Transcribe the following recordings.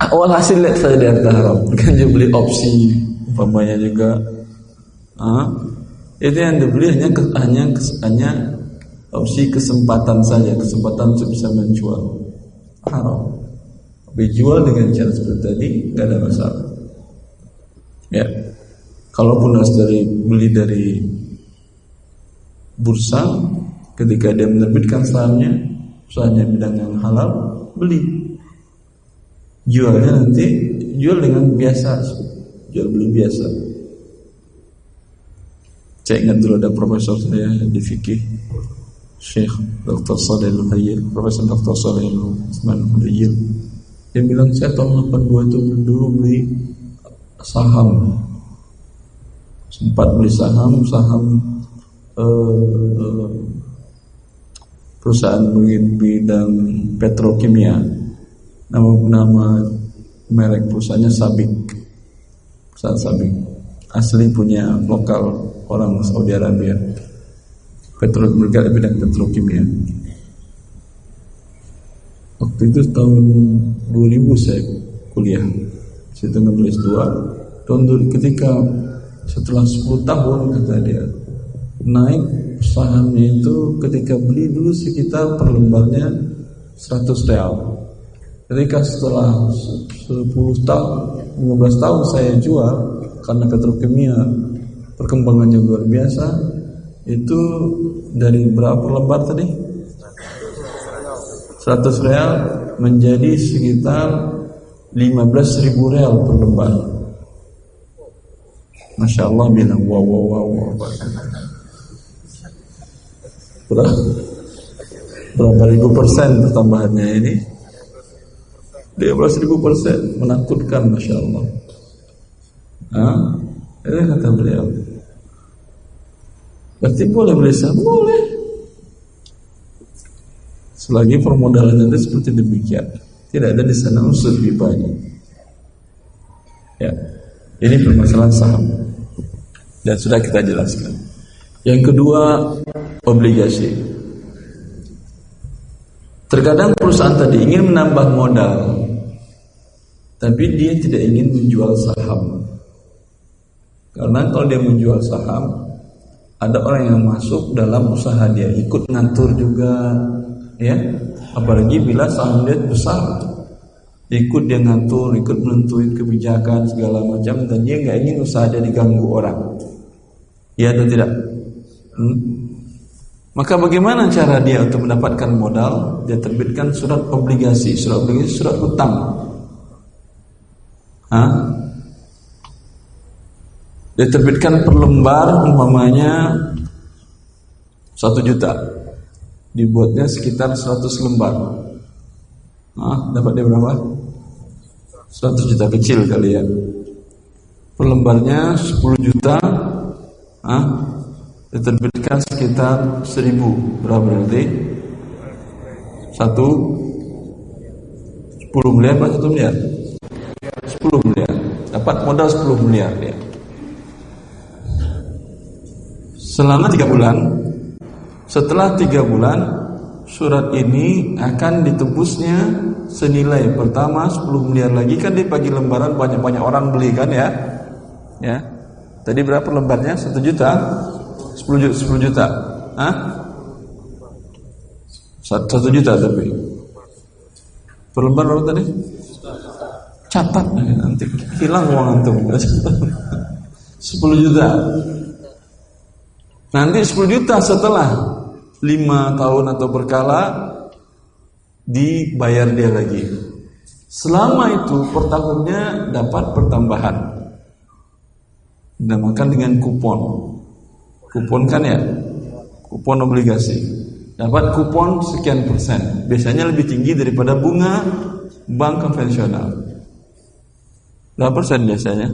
awal hasil lihat saya di harta haram kan dia beli opsi umpamanya juga. Ah, itu yang dibeli hanya hanya hanya opsi kesempatan saja kesempatan untuk bisa menjual. Haram tapi jual dengan cara seperti tadi nggak ada masalah. Ya. Kalaupun harus dari beli dari bursa ketika dia menerbitkan sahamnya sahamnya bidang yang halal beli jualnya nanti jual dengan biasa jual beli biasa saya ingat dulu ada profesor saya di fikih Syekh Dr. Saleh Al-Hayyil Profesor Dr. Saleh Al-Hayyil dia bilang saya tahun 82 itu dulu beli saham sempat beli saham saham eh, perusahaan bidang petrokimia nama nama merek perusahaannya Sabik. Perusahaan Sabik. Asli punya lokal orang Saudi Arabia. Petro bergerak bidang petrokimia. Waktu itu tahun 2000 saya kuliah. Tengah nulis dua. Tahun ketika setelah 10 tahun kata dia naik sahamnya itu ketika beli dulu sekitar per lembarnya 100 real ketika setelah 10 tahun 15 tahun saya jual karena petrokimia perkembangannya luar biasa itu dari berapa lembar tadi? 100 real menjadi sekitar 15 ribu real per lembar. Masya Allah bilang wow wow wow, wow. Berapa, berapa ribu persen pertambahannya ini 15 ribu persen menakutkan Masya Allah. Hah? Itu kata beliau. Berarti boleh beli saham? Boleh. Selagi permodalan itu seperti demikian. Tidak ada di sana unsur ribanya Ya Ini permasalahan saham. Dan sudah kita jelaskan. Yang kedua Obligasi. Terkadang perusahaan tadi ingin menambah modal Tapi dia tidak ingin menjual saham. Karena kalau dia menjual saham Ada orang yang masuk dalam usaha dia. Ikut ngatur juga ya. Apalagi bila saham dia besar. Ikut dia ngatur ikut menentuin kebijakan segala macam dan dia nggak ingin usaha dia diganggu orang. Ya atau tidak? Hmm? maka bagaimana cara dia untuk mendapatkan modal? Dia terbitkan surat obligasi. Surat obligasi surat hutang Hah? dia terbitkan per lembar umpamanya satu juta dibuatnya sekitar 100 lembar. Nah, dapat dia berapa? 100 juta kecil kali ya. Per lembarnya 10 juta. Ah, diterbitkan sekitar 1000. Berapa berarti? Satu 10 miliar apa 1 miliar? 10 miliar. Dapat modal 10 miliar ya. Selama 3 bulan setelah tiga bulan surat ini akan ditebusnya senilai pertama 10 miliar lagi. Kan di pagi lembaran banyak-banyak orang beli kan ya. Ya. Tadi berapa lembarnya? Satu juta? 10 juta 10 juta. Hah? satu juta tapi. Per lembar berapa tadi catat nanti hilang uang antum 10 juta nanti 10 juta setelah lima tahun atau berkala dibayar dia lagi. Selama itu per tahunnya dapat pertambahan. Dinamakan dengan kupon. Kupon kan ya? Kupon obligasi. Dapat kupon sekian persen. Biasanya lebih tinggi daripada bunga bank konvensional. Berapa persen biasanya?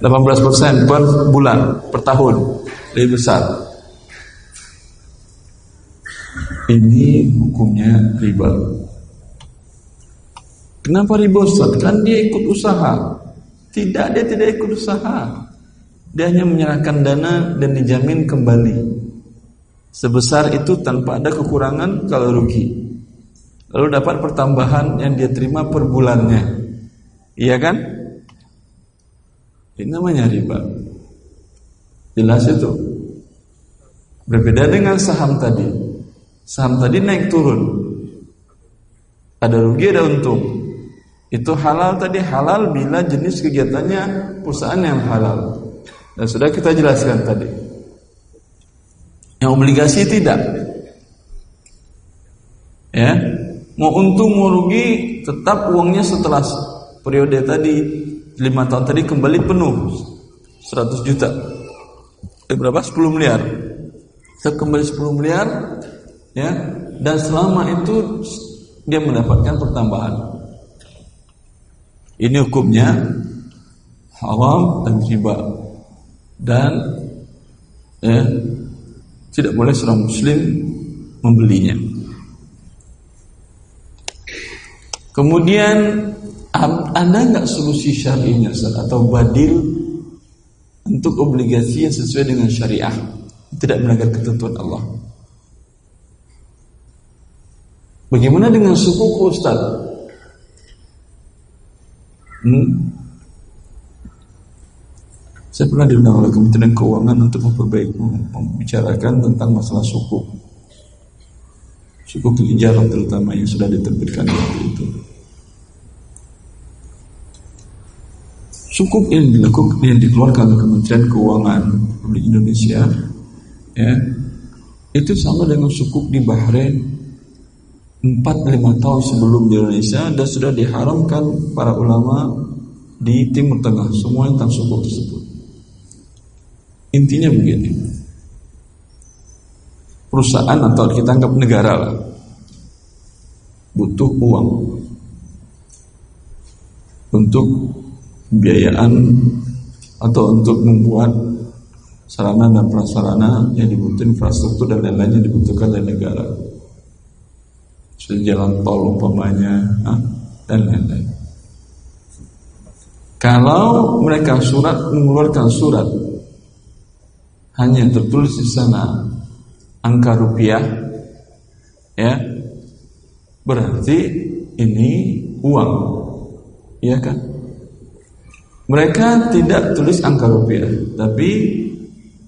18% per bulan per tahun lebih besar. Ini hukumnya riba. Kenapa riba Ustaz? Kan dia ikut usaha. Tidak, dia tidak ikut usaha. Dia hanya menyerahkan dana dan dijamin kembali. Sebesar itu tanpa ada kekurangan kalau rugi. Lalu dapat pertambahan yang dia terima per bulannya. Iya kan? Ini namanya riba. Jelas itu. Berbeda dengan saham tadi. Saham tadi naik turun. Ada rugi ada untung. Itu halal tadi halal bila jenis kegiatannya perusahaan yang halal. Dan sudah kita jelaskan tadi. Yang obligasi tidak. Ya, mau untung mau rugi tetap uangnya setelah periode tadi lima tahun tadi kembali penuh 100 juta. Eh, berapa? 10 miliar. Tetap kembali 10 miliar ya dan selama itu dia mendapatkan pertambahan. Ini hukumnya haram dan riba dan ya, tidak boleh seorang muslim membelinya. Kemudian ada nggak solusi syariahnya atau badil untuk obligasi yang sesuai dengan syariah tidak melanggar ketentuan Allah? Bagaimana dengan suku Ustaz? Hmm? Saya pernah diundang oleh Kementerian Keuangan untuk memperbaiki membicarakan tentang masalah suku. Suku kehijaran terutama yang sudah diterbitkan waktu itu. Suku yang dilakukan yang dikeluarkan oleh Kementerian Keuangan Republik Indonesia ya itu sama dengan suku di Bahrain 4-5 tahun sebelum di Indonesia dan sudah diharamkan para ulama di Timur Tengah semua tentang suku tersebut. Intinya begini. Perusahaan atau kita anggap negara lah butuh uang untuk pembiayaan atau untuk membuat sarana dan prasarana yang dibutuhkan infrastruktur dan lain-lain yang dibutuhkan oleh negara. Seperti jalan tol umpamanya dan lain-lain. Kalau mereka surat mengeluarkan surat hanya tertulis di sana angka rupiah ya berarti ini uang ya kan mereka tidak tulis angka rupiah tapi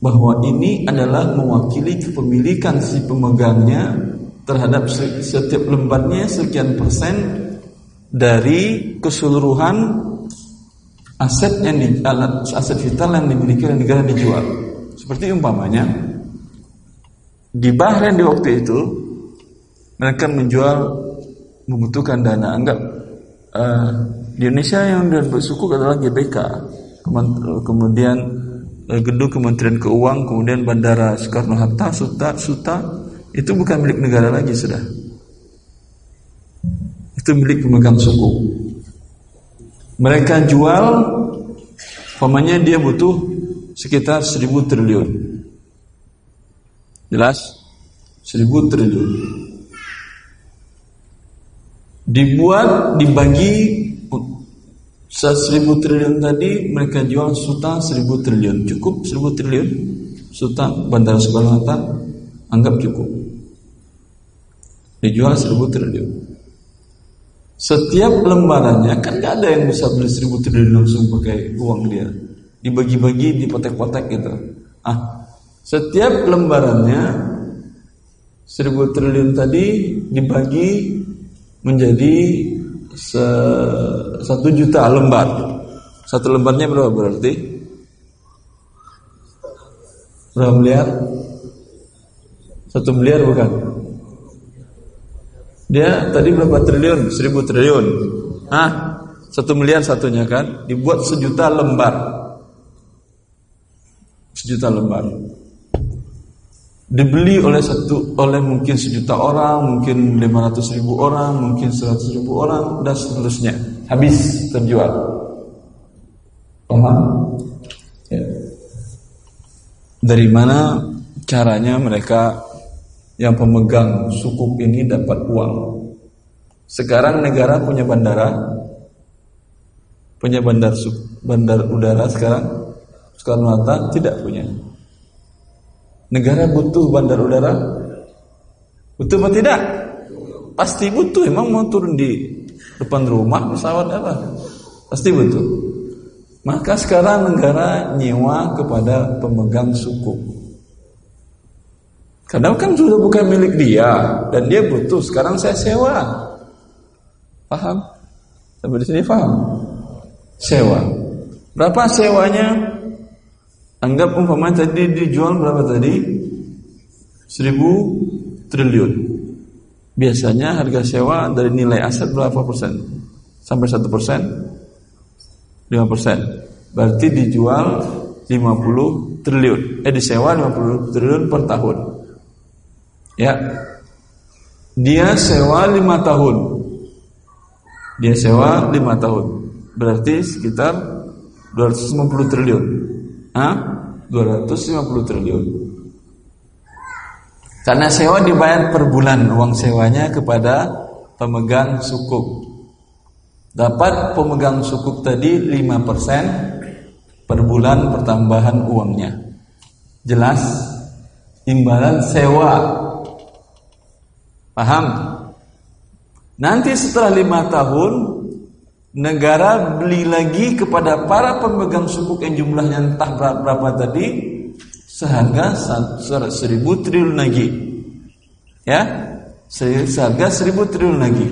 bahwa ini adalah mewakili kepemilikan si pemegangnya terhadap setiap lembarnya sekian persen dari keseluruhan aset yang di, aset vital yang dimiliki negara dijual. Seperti umpamanya di Bahrain di waktu itu mereka menjual membutuhkan dana. Anggap uh, di Indonesia yang bersuku adalah GBK, kemudian uh, gedung Kementerian Keuangan, kemudian Bandara Soekarno Hatta, Suta, Suta itu bukan milik negara lagi sudah. Itu milik pemegang suku. Mereka jual, umpamanya dia butuh sekitar seribu triliun. Jelas? Seribu triliun. Dibuat, dibagi seribu triliun tadi mereka jual suta seribu triliun. Cukup seribu triliun? Suta Bandara Soekarno Hatta anggap cukup. Dijual seribu triliun. Setiap lembarannya kan gak ada yang bisa beli seribu triliun langsung pakai uang dia dibagi-bagi di potek-potek gitu. Ah, setiap lembarannya seribu triliun tadi dibagi menjadi satu juta lembar. Satu lembarnya berapa berarti? Berapa miliar? Satu miliar bukan? Dia tadi berapa triliun? Seribu triliun. Ah, satu miliar satunya kan? Dibuat sejuta lembar sejuta lembar dibeli oleh satu oleh mungkin sejuta orang, mungkin lima ratus ribu orang, mungkin seratus ribu orang dan seterusnya habis terjual. Paham? Ya. Dari mana caranya mereka yang pemegang sukuk ini dapat uang? Sekarang negara punya bandara, punya bandar bandar udara sekarang Soekarno Hatta tidak punya. Negara butuh bandar udara? Butuh apa tidak? Pasti butuh. Emang mau turun di depan rumah pesawat apa? Pasti butuh. Maka sekarang negara nyewa kepada pemegang suku. Karena kan sudah bukan milik dia dan dia butuh. Sekarang saya sewa. Paham? Sampai di sini paham? Sewa. Berapa sewanya? Anggap umpama tadi dijual berapa tadi? Seribu triliun. Biasanya harga sewa dari nilai aset berapa persen? Sampai satu persen? Lima persen. Berarti dijual 50 triliun. Eh disewa 50 triliun per tahun. Ya. Dia sewa lima tahun. Dia sewa lima tahun. Berarti sekitar 250 triliun. Hah? 250 triliun. Karena sewa dibayar per bulan uang sewanya kepada pemegang sukuk. Dapat pemegang sukuk tadi 5% per bulan pertambahan uangnya. Jelas? Imbalan sewa. Paham? Nanti setelah lima tahun negara beli lagi kepada para pemegang sukuk yang jumlahnya entah berapa, tadi seharga seribu triliun lagi. Ya seharga seribu triliun lagi.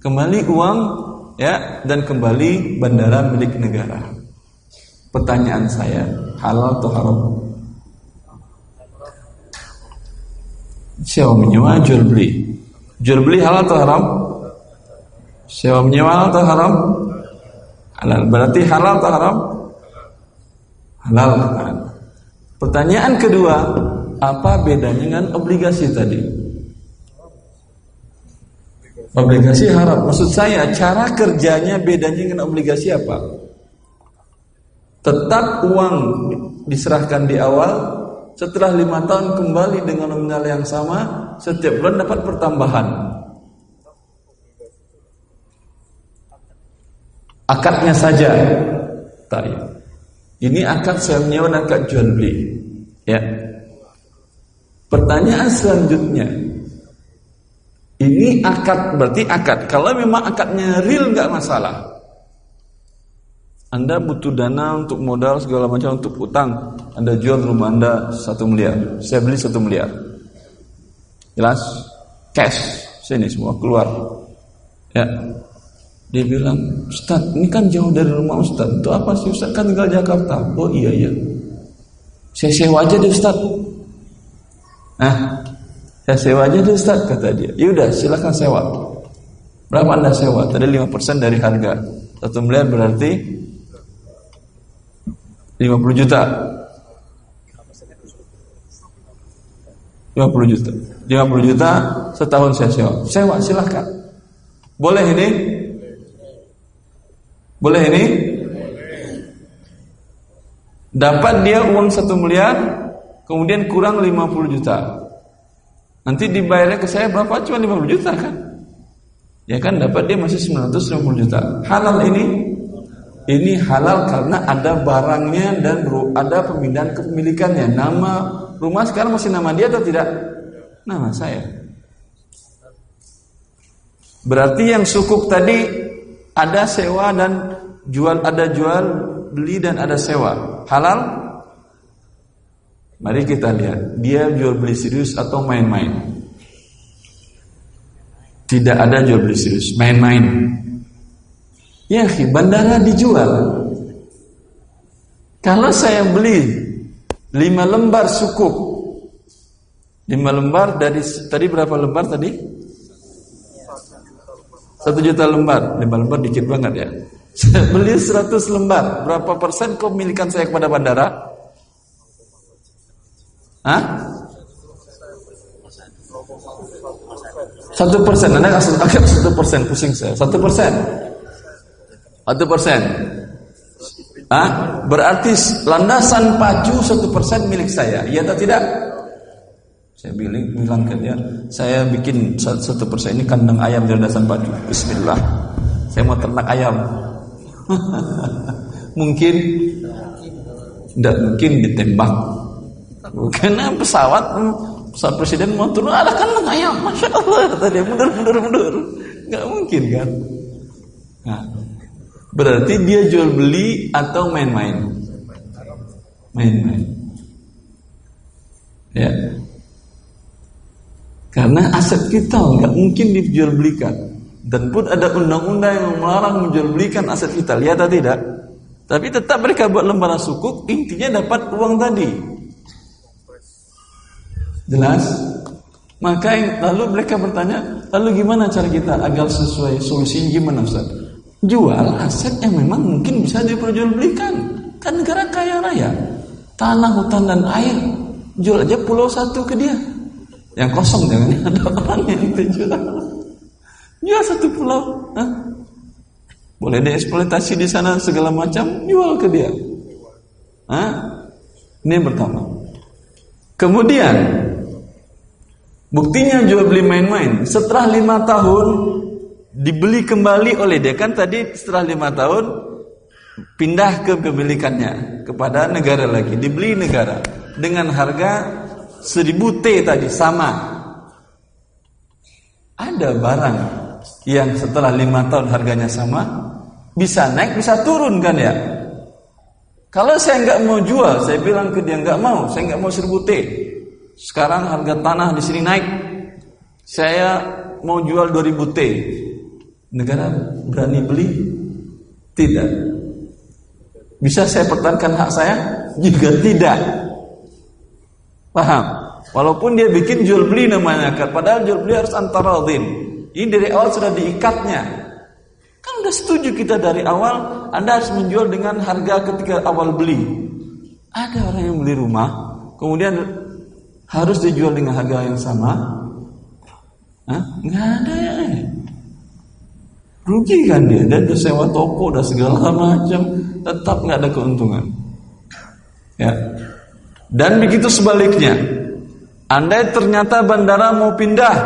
Kembali uang ya dan kembali bandara milik negara. Pertanyaan saya halal atau haram? Sewa menyewa jual beli. Jual beli halal atau haram sewa menyewa atau haram halal berarti halal atau haram halal Pertanyaan kedua, apa bedanya dengan obligasi tadi? Obligasi haram. Maksud saya cara kerjanya bedanya dengan obligasi apa? Tetap uang diserahkan di awal, setelah lima tahun kembali dengan nominal yang sama, setiap bulan dapat pertambahan. Akadnya saja. Tarik. Ini akad sewa dan akad jual beli. Ya. Pertanyaan selanjutnya. Ini akad berarti akad. Kalau memang akadnya real nggak masalah. Anda butuh dana untuk modal segala macam untuk utang. Anda jual rumah Anda satu miliar. Saya beli satu miliar. Jelas? Cash. Sini semua keluar. Ya. Dia bilang, Ustaz, ini kan jauh dari rumah Ustaz. Itu apa sih Ustaz? Kan tinggal Jakarta. Oh iya iya. Saya sewa aja deh Ustaz. Nah, saya sewa aja deh Ustaz, kata dia. Yaudah, silahkan sewa. Berapa anda sewa? Tadi 5% dari harga. Satu miliar berarti 50 juta. 50 juta. 50 juta setahun saya sewa. Sewa silahkan. Boleh ini? Boleh ini? Dapat dia uang satu miliar, kemudian kurang 50 juta. Nanti dibayarnya ke saya berapa? Cuma 50 juta kan? Ya kan dapat dia masih 950 juta. Halal ini? Ini halal karena ada barangnya dan ada pemindahan kepemilikannya. Nama rumah sekarang masih nama dia atau tidak? Nama saya. Berarti yang sukuk tadi ada sewa dan jual ada jual beli dan ada sewa. Halal? Mari kita lihat. Dia jual beli serius atau main-main? Tidak ada jual beli serius main-main. Ya bandara dijual. Kalau saya beli lima lembar sukuk lima lembar dari tadi berapa lembar tadi satu juta lembar, lima lembar dikit banget ya. Beli seratus lembar, berapa persen kepemilikan saya kepada bandara? Hah? Satu persen, anda agak satu persen pusing saya. Satu persen, satu persen. Hah? Berarti landasan pacu satu persen milik saya, iya atau tidak? Saya bilang, bilang ke dia, saya bikin satu persen ini kandang ayam di landasan baju. Bismillah. Saya mau ternak ayam. mungkin tidak mungkin ditembak. Karena pesawat pesawat presiden mau turun ada kan ayam, masya Allah tadi mundur mundur mundur, nggak mungkin kan? Nah, berarti dia jual beli atau main-main? Main-main. Ya, karena aset kita nggak mungkin dijual belikan. Dan pun ada undang-undang yang melarang menjual belikan aset kita. Lihat atau tidak? Tapi tetap mereka buat lembaran sukuk, intinya dapat uang tadi. Jelas? Maka lalu mereka bertanya, lalu gimana cara kita agar sesuai solusinya gimana Ustaz? Jual aset yang memang mungkin bisa diperjualbelikan. Kan negara kaya raya. Tanah, hutan dan air. Jual aja pulau satu ke dia. Yang kosong jangan ada orang yang itu jual. Jual satu pulau. Hah? Boleh dieksploitasi di sana segala macam, jual ke dia. Hah? Ini yang pertama. Kemudian buktinya jual beli main-main. Setelah lima tahun dibeli kembali oleh dia kan tadi setelah lima tahun pindah ke kepemilikannya kepada negara lagi dibeli negara dengan harga seribu T tadi sama. Ada barang yang setelah lima tahun harganya sama bisa naik bisa turun kan ya? Kalau saya nggak mau jual saya bilang ke dia nggak mau saya nggak mau seribu T. Sekarang harga tanah di sini naik. Saya mau jual 2000 T. Negara berani beli? Tidak. Bisa saya pertahankan hak saya? Juga tidak paham walaupun dia bikin jual beli namanya padahal jual beli harus antara din ini dari awal sudah diikatnya. Kan udah setuju kita dari awal, Anda harus menjual dengan harga ketika awal beli. Ada orang yang beli rumah, kemudian harus dijual dengan harga yang sama. Hah? Nggak ada ya. Rugi kan dia, dan udah sewa toko, udah segala macam, tetap nggak ada keuntungan. Ya. Dan begitu sebaliknya, Anda ternyata bandara mau pindah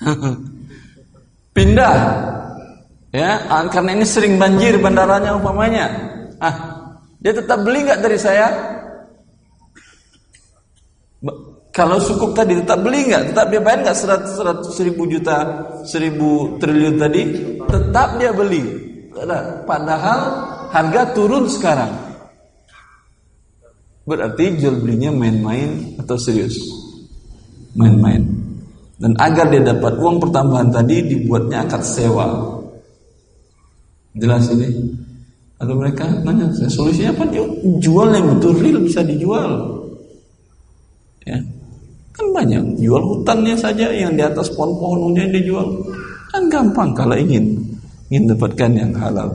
Pindah. Ya, ah, karena ini sering banjir bandaranya umpamanya. Ah, dia tetap beli nggak dari saya? Kalau sukuk tadi tetap beli nggak? Tetap dia bayar nggak seratus seratus ribu juta, seribu triliun tadi? Tetap dia beli. Padahal harga turun sekarang. Berarti jual belinya main-main atau serius? Main-main. Dan agar dia dapat uang pertambahan tadi dibuatnya akad sewa. Jelas ini? Atau mereka nanya, solusinya apa? Jual yang betul real bisa dijual. Ya. Kan banyak, jual hutannya saja yang di atas pohon-pohonnya dijual. Kan gampang kalau ingin ingin dapatkan yang halal.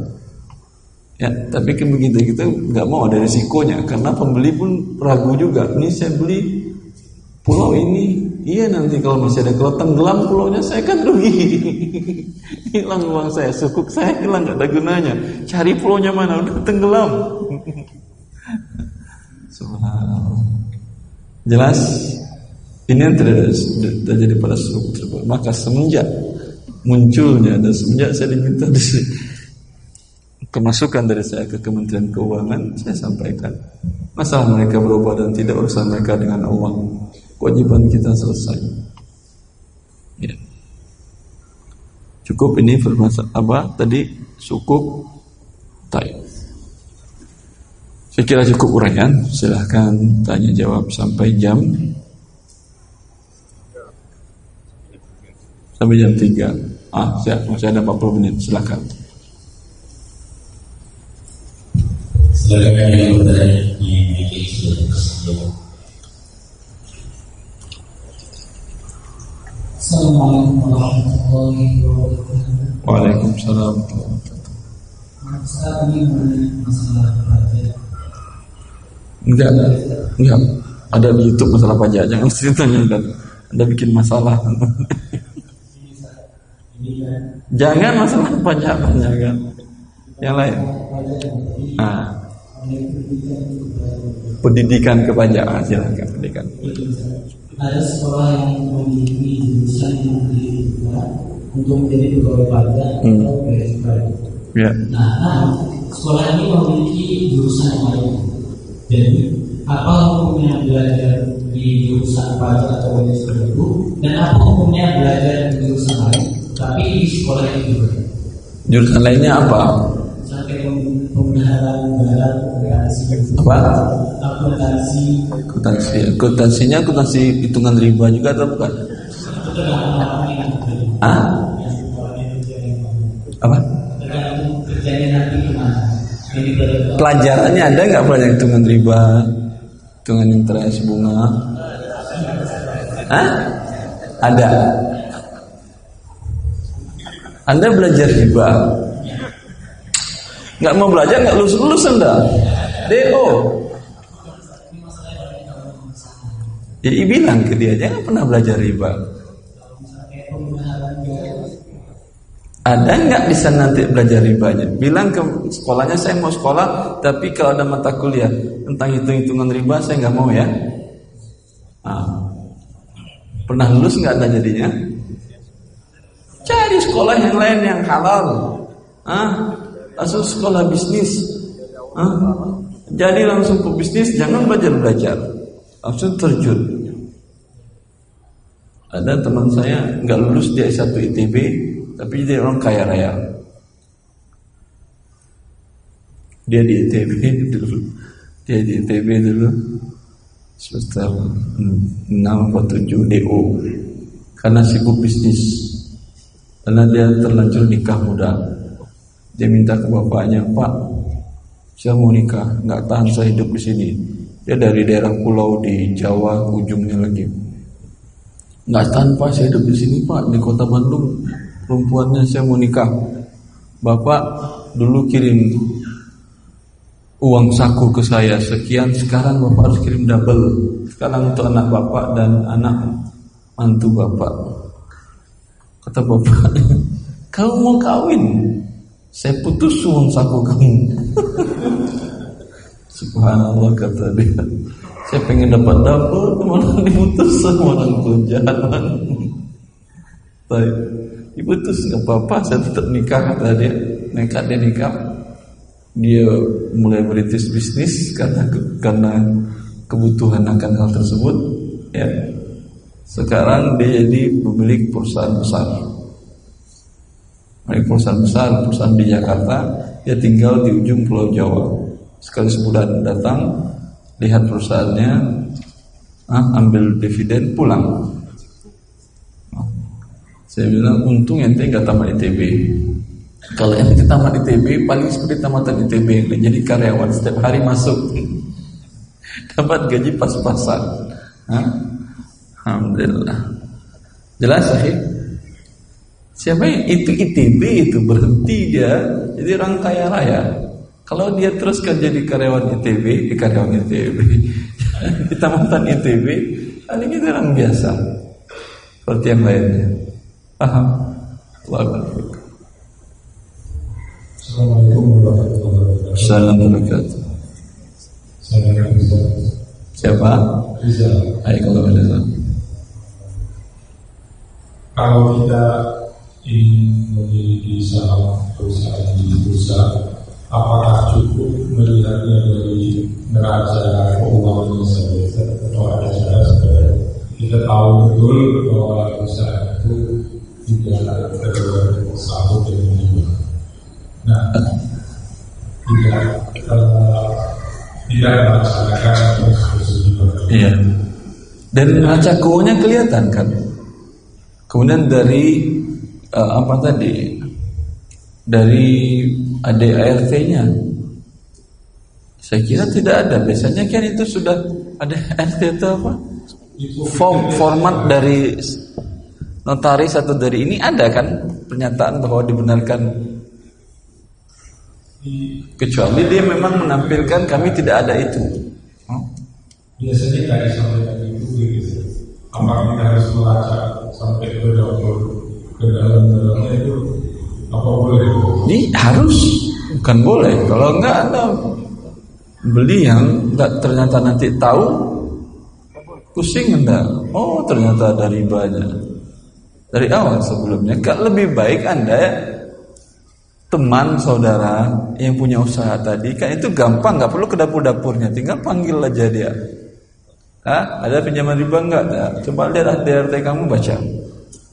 Ya, tapi kan begitu kita nggak mau ada risikonya karena pembeli pun ragu juga. Ini saya beli pulau ini Iya nanti kalau masih ada kalau tenggelam pulaunya saya kan rugi. hilang uang saya, sukuk saya hilang gak ada gunanya. Cari pulaunya mana udah tenggelam. Jelas? Ini yang terjadi pada suku tersebut. Maka semenjak munculnya dan semenjak saya diminta di kemasukan dari saya ke Kementerian Keuangan, saya sampaikan masalah mereka berubah dan tidak urusan mereka dengan uang kewajiban kita selesai. Ya. Cukup ini apa tadi sukuk tay. Saya kira cukup uraian. Silahkan tanya jawab sampai jam sampai jam 3 Ah, siap, masih ada 40 menit. Silahkan. Silakan yang bertanya di Assalamualaikum warahmatullahi wabarakatuh. Waalaikumsalam Saat ini masalah pajak. Enggak, enggak. Ada di YouTube masalah pajak. Jangan ceritanya dan Anda bikin masalah. Jangan masalah pajak kan. Yang lain. Nah. Pendidikan kepajakan silakan pendidikan ada sekolah yang memiliki jurusan yang dibuat untuk menjadi pegawai pajak hmm. atau pegawai pajak. Yeah. Nah, nah, sekolah ini memiliki jurusan yang lain. Jadi apa hukumnya belajar di jurusan pajak atau bisnis tertentu dan apa hukumnya belajar di jurusan lain tapi di sekolah itu juga jurusan lainnya apa sampai pemeliharaan barang apa? Akuntansi. Akuntansi. Akuntansinya akuntansi hitungan riba juga atau bukan? Ah apa? Pelajarannya ada nggak pelajaran hitungan riba hitungan interest bunga? Hah? ada? Anda belajar riba? Nggak mau belajar nggak lulus lulus anda do ya bilang ke dia jangan pernah belajar riba ada nggak bisa nanti belajar ribanya? Bilang ke sekolahnya saya mau sekolah, tapi kalau ada mata kuliah tentang hitung-hitungan riba saya nggak mau ya. Ah. Pernah lulus nggak ada jadinya? Cari sekolah yang lain yang halal. Ah, langsung sekolah bisnis. Ah, jadi langsung ke bisnis, jangan belajar belajar, langsung terjun. Ada teman saya nggak lulus di S1 ITB, tapi dia orang kaya raya. Dia di ITB dulu, dia di ITB dulu semester 6 atau 7 DO karena sibuk bisnis. Karena dia terlanjur nikah muda. Dia minta ke bapaknya pak saya mau nikah nggak tahan saya hidup di sini. Dia dari daerah pulau di Jawa ujungnya lagi. Nggak tahan pak saya hidup di sini pak di kota Bandung. Perempuannya saya mau nikah. Bapak dulu kirim uang saku ke saya. Sekian sekarang bapak harus kirim double. Sekarang untuk anak bapak dan anak mantu bapak. Kata bapak kamu mau kawin? Saya putus uang saku kamu subhanallah kata dia saya pengen dapat double malah diputus sama orang tua jalan Baik. Diputus nggak apa-apa, saya tetap nikah kata dia. Nekat dia nikah. Dia mulai merintis bisnis karena karena kebutuhan akan hal tersebut. Ya. Sekarang dia jadi pemilik perusahaan besar. Pemilik perusahaan besar, perusahaan di Jakarta. Dia tinggal di ujung Pulau Jawa. Sekali sebulan datang, lihat perusahaannya, ah, ambil dividen, pulang. Saya bilang untung ente nggak tamat ITB. Kalau ente tamat ITB paling seperti tamatan ITB jadi karyawan setiap hari masuk dapat gaji pas-pasan. Hah? Alhamdulillah. Jelas sahih? Siapa yang itu ITB itu berhenti dia jadi orang kaya raya. Kalau dia teruskan jadi karyawan ITB, eh, karyawan ITB, di tamatan ITB, ini kita orang biasa seperti yang lainnya. Paham? Assalamualaikum warahmatullahi wabarakatuh. Assalamualaikum bisa Siapa? Hai kalau ada kalau kita ingin memiliki saham perusahaan di bursa, apakah cukup melihatnya dari neraca keuangan saja atau ada cara supaya kita tahu betul bahwa perusahaan itu tidak tersambut dengan riba. Nah, tidak eh, tidak melaksanakan. Iya. Dan neraca keuangannya kelihatan kan. Kemudian dari eh, apa tadi? Dari ADART-nya. Saya kira tidak ada. Biasanya kan itu sudah ada RT itu apa? Form format dari notaris atau dari ini ada kan pernyataan bahwa dibenarkan kecuali dia memang menampilkan kami tidak ada itu. Oh. biasanya nggak disampaikan itu. Apakah kita harus melacak sampai ke dapur ke dalam-dalamnya itu Ini harus. Bukan boleh. Kalau enggak ada beli yang enggak ternyata nanti tahu pusing enggak. Oh ternyata ada ribanya dari awal sebelumnya. Enggak lebih baik anda teman saudara yang punya usaha tadi. Kan itu gampang nggak perlu ke dapur-dapurnya. Tinggal panggil aja dia. Hah? ada pinjaman riba nggak coba lihat DRT kamu baca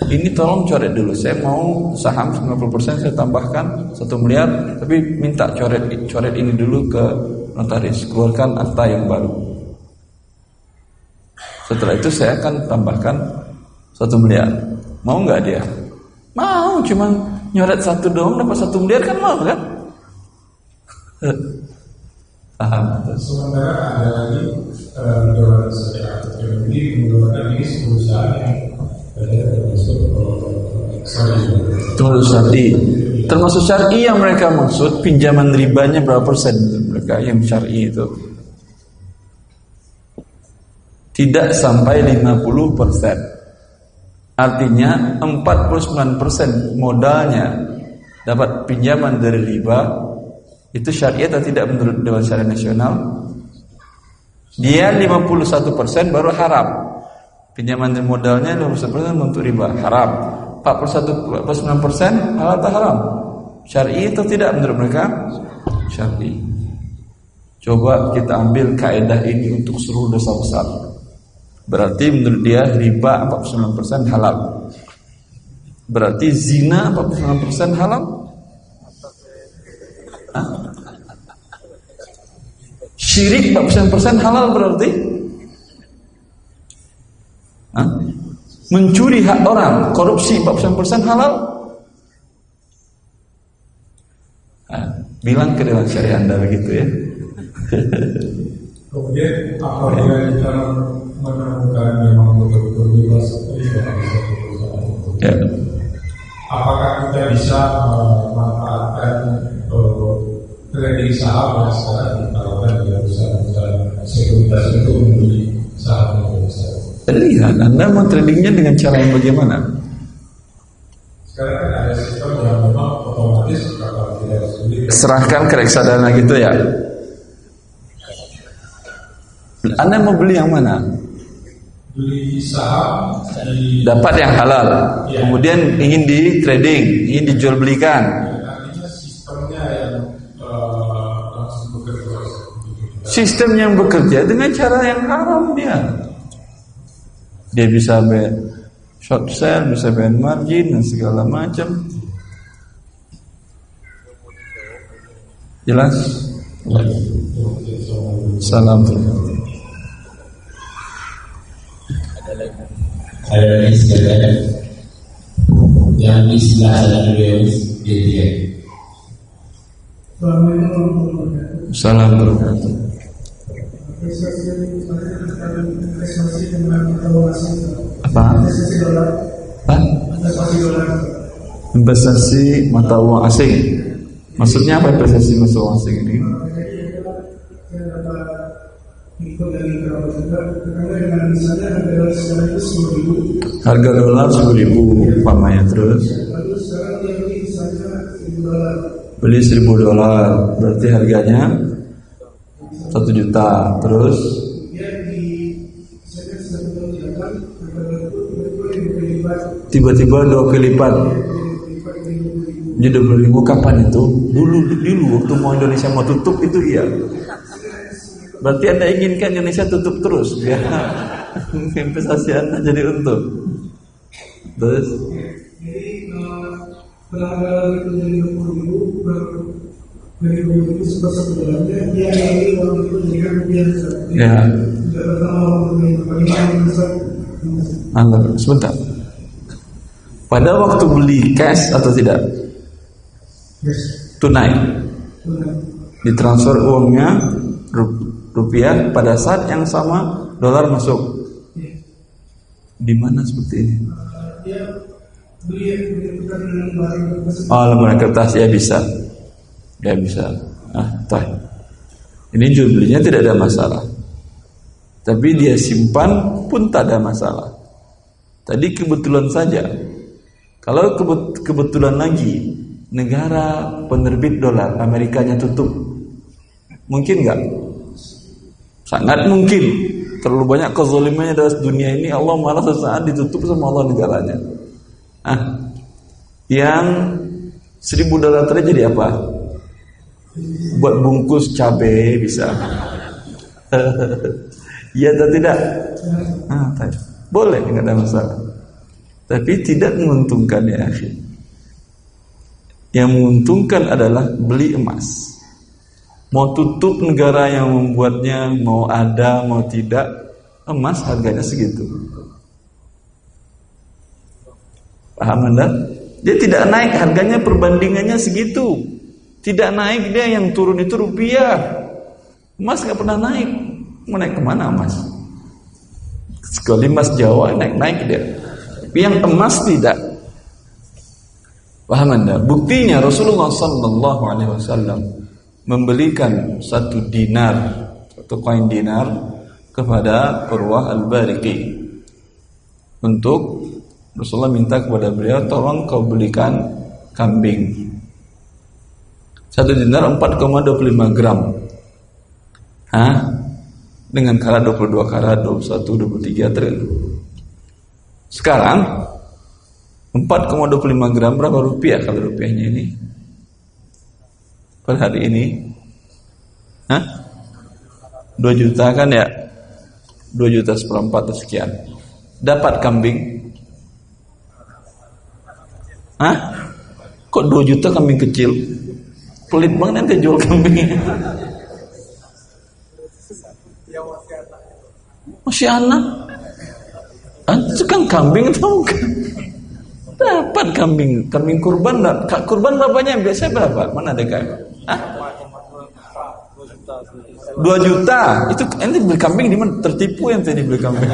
ini tolong coret dulu. Saya mau saham 90% saya tambahkan satu miliar tapi minta coret coret ini dulu ke notaris. Keluarkan akta yang baru. Setelah itu saya akan tambahkan satu miliar. Mau nggak dia? Mau cuman nyoret satu doang dapat satu miliar kan mau kan? Paham. Sementara ada lagi menggunakan ini perusahaan yang termasuk syari. Termasuk syari yang mereka maksud pinjaman ribanya berapa persen mereka yang syari itu? Tidak sampai 50 persen. Artinya 49% modalnya dapat pinjaman dari riba itu syariah atau tidak menurut Dewan Syariah Nasional? Dia 51% baru haram. Pinjaman dan modalnya 51% untuk riba, haram. 41 49% halal atau haram? Syariah atau tidak menurut mereka? Syariah. Coba kita ambil kaidah ini untuk seluruh dosa besar. Berarti menurut dia riba 49% halal. Berarti zina 49% halal? Syirik 49% halal berarti? Hah? Mencuri hak orang, korupsi 49% halal? Hah? Bilang ke Dewan Syariah Anda begitu ya. Kemudian apabila kita menemukan memang betul-betul bebas ya. apakah kita bisa memanfaatkan uh, trading saham yang sekarang ditawarkan di perusahaan sekuritas itu yang besar? Lihat, Anda mau tradingnya dengan cara yang bagaimana? Sekarang ada sistem yang memang otomatis kalau tidak sulit. Serahkan ke reksadana gitu ya. Anda mau beli yang mana? beli saham di dapat yang halal ya. kemudian ingin di trading ingin dijual belikan sistemnya yang uh, bekerja sistem yang bekerja dengan cara yang haram dia dia bisa be short sell bisa be margin dan segala macam. Jelas? Salam. Saya ini sekalian yang di sebelah sana beliau dia Salam. berkata. Apa? Apa? Investasi mata uang asing. Maksudnya apa investasi mata uang asing ini? Harga dolar sepuluh ribu umpamanya terus beli seribu dolar berarti harganya satu juta. Terus? Tiba-tiba dua kali lipat. Jadi dua ribu kapan itu? Dulu dulu. Waktu mau Indonesia mau tutup itu iya. Berarti Anda inginkan Indonesia tutup terus? Biar investasi Anda jadi untung. Terus Ya. Anda sebentar. Pada waktu beli cash atau tidak? Tunai. Ditransfer uangnya rupiah pada saat yang sama dolar masuk. Di mana seperti ini? Oh, lembaran kertas ya bisa, ya bisa. Ah, toh. Ini jual tidak ada masalah. Tapi dia simpan pun tak ada masalah. Tadi kebetulan saja. Kalau kebetulan lagi negara penerbit dolar Amerikanya tutup, mungkin nggak? Sangat mungkin terlalu banyak kezalimannya dalam dunia ini Allah malah sesaat ditutup sama Allah negaranya. Ah, yang Seribu dolar tadi jadi apa? Buat bungkus cabai bisa. Iya atau tidak? Ah, boleh, nggak ada masalah. Tapi tidak menguntungkan ya akhir. Yang menguntungkan adalah beli emas. Mau tutup negara yang membuatnya, mau ada, mau tidak, emas harganya segitu. Paham Anda? Dia tidak naik harganya perbandingannya segitu. Tidak naik dia yang turun itu rupiah. Emas nggak pernah naik. Mau naik ke mana emas? Sekali emas Jawa naik-naik dia. Tapi yang emas tidak. Paham anda? Buktinya Rasulullah Sallallahu Alaihi Wasallam membelikan satu dinar atau koin dinar kepada Urwah al Bariki untuk Rasulullah minta kepada beliau tolong kau belikan kambing satu dinar 4,25 gram Hah? Dengan karat 22 karat 21 23 triliun. Sekarang 4,25 gram berapa rupiah kalau rupiahnya ini? Per hari ini? Hah? 2 juta kan ya? 2 juta seperempat sekian. Dapat kambing? Hah? Kok 2 juta kambing kecil? Pelit banget nanti jual kambingnya. Masih anak. Ah, itu kan kambing atau bukan? Dapat kambing, kambing kurban kak kurban berapanya? Biasa berapa? Mana ada kambing? 2 juta. Itu ente beli kambing di mana? Tertipu yang tadi beli kambing.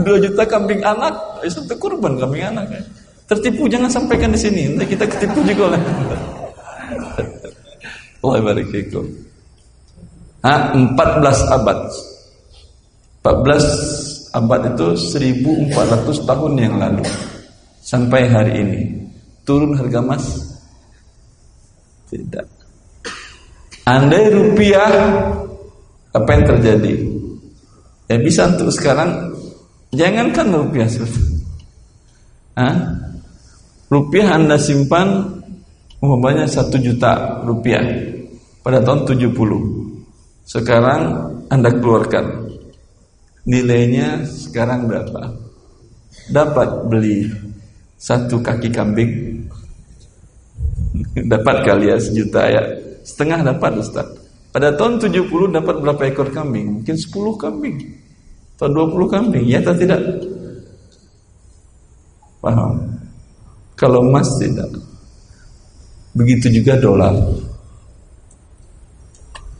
2 juta kambing anak, itu kurban kambing anak. Tertipu jangan sampaikan di sini. Nanti kita ketipu juga oleh Allah barik fikum. Ah, 14 abad. 14 abad itu 1400 tahun yang lalu. Sampai hari ini. Turun harga emas? Tidak. Andai rupiah apa yang terjadi? Ya bisa untuk sekarang. Jangankan rupiah ah rupiah anda simpan umpamanya satu juta rupiah. Pada tahun 70 sekarang anda keluarkan. Nilainya sekarang berapa? Dapat beli satu kaki kambing. Dapat kali ya sejuta ya. Setengah dapat Ustaz. Pada tahun 70 dapat berapa ekor kambing? Mungkin 10 kambing. Atau 20 kambing. Ya atau tidak? Paham? Kalau emas tidak begitu juga dolar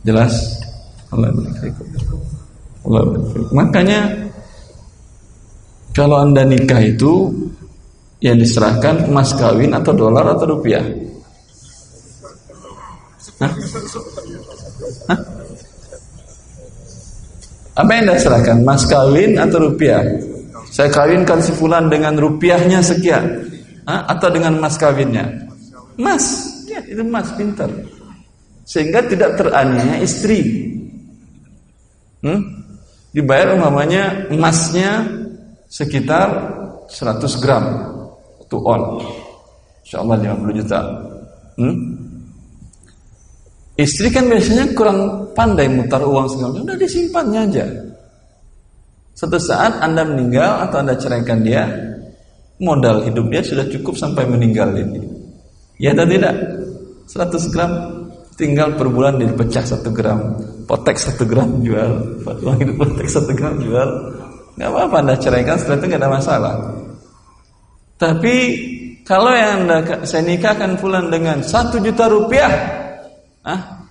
jelas Allah Makanya kalau anda nikah itu yang diserahkan emas kawin atau dolar atau rupiah? Hah? Hah? Apa yang anda serahkan? Mas kawin atau rupiah? Saya kawinkan si fulan dengan rupiahnya sekian, Hah? atau dengan mas kawinnya? Mas, ya itu mas pintar, sehingga tidak teraniaya istri. Hmm? dibayar umpamanya emasnya sekitar 100 gram to on Insya Allah 50 juta. Hmm? istri kan biasanya kurang pandai mutar uang segala udah disimpannya aja. Satu saat anda meninggal atau anda ceraikan dia modal hidup dia sudah cukup sampai meninggal ini ya atau tidak? 100 gram tinggal per bulan dipecah satu gram. Potek satu gram jual. Uang hidup potek satu gram jual. Nggak apa-apa anda ceraikan setelah itu nggak ada masalah. Tapi kalau yang anda saya nikahkan bulan dengan satu juta rupiah ah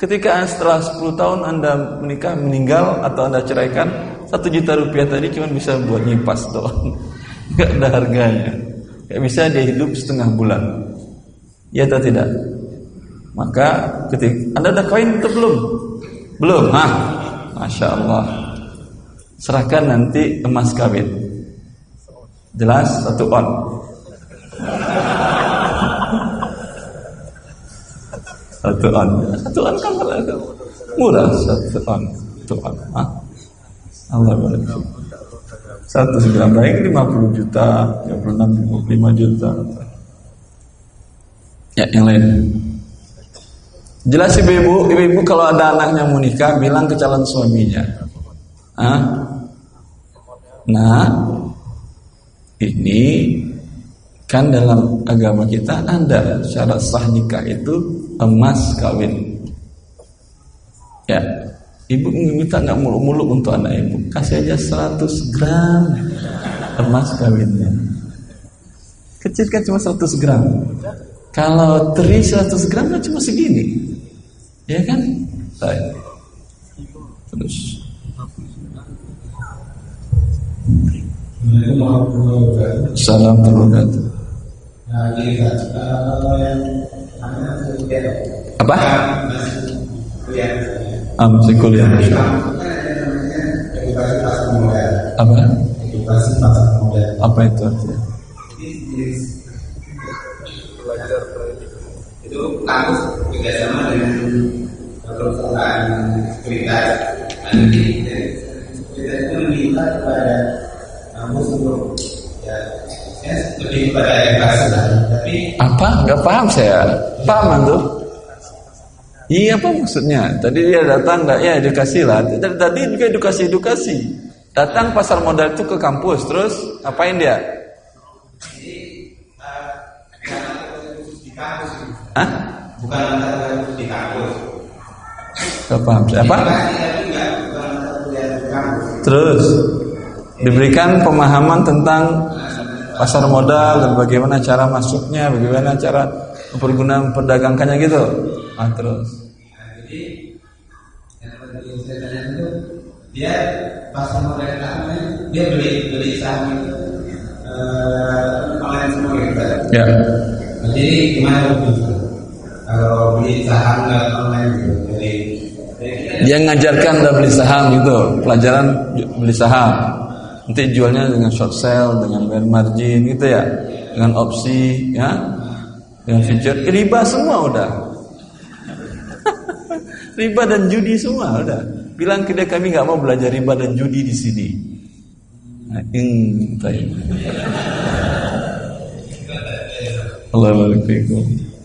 ketika setelah 10 tahun anda menikah meninggal atau anda ceraikan satu juta rupiah tadi cuma bisa buat nyipas doang. Nggak ada harganya. Nggak bisa dia hidup setengah bulan ya atau tidak maka ketika anda ada koin atau belum belum? Hah? Masya Allah. Serahkan nanti emas kawin. Jelas satu on. Satu on. Satu on kan murah satu on. Satu on. Hah? Allah barik. Satu segram baik 50 juta, 56, 55 juta. Ya, yang lain. Jelas ibu-ibu, ibu-ibu kalau ada anaknya mau nikah bilang ke calon suaminya. Ah? Nah, ini kan dalam agama kita ada syarat sah nikah itu emas kawin. Ya, ibu minta nggak muluk-muluk untuk anak ibu, kasih aja 100 gram emas kawinnya. Kecil kan cuma 100 gram. Kalau teri 100 gram kan cuma segini. Ya kan? Baik. Terus. Salam yang Apa? Ah, masih kuliah. Apa? Apa itu artinya? Itu kampus bekerjasama dengan perusahaan sekuritas nanti sekuritas itu meminta kepada kampus untuk ya, ya lebih kepada edukasi tapi Apa? Gak paham saya. Paham tuh? Iya apa maksudnya? Tadi dia datang nggak ya edukasi lah. Tadi, tadi juga edukasi edukasi. Datang pasar modal itu ke kampus, terus ngapain dia? di kampus Hah? Bukan mata kuliah di kampus Gak paham saya. Apa? edukasi tapi enggak bukan mata kuliah di kampus Terus diberikan pemahaman tentang pasar modal dan bagaimana cara masuknya, bagaimana cara pergunaan perdagangkannya gitu. Ah, terus. Nah, jadi yang tadi saya tanya itu dia pas mau dari namanya dia beli beli saham itu eh, online semua gitu. Ya. Jadi gimana? Kalau beli saham nggak gitu, Dia ngajarkan udah beli saham gitu, pelajaran beli saham. Nanti jualnya dengan short sale, dengan band margin gitu ya, dengan opsi ya, dengan feature riba semua udah. riba dan judi semua udah. Bilang ke dia kami nggak mau belajar riba dan judi di sini. Nah, fikum.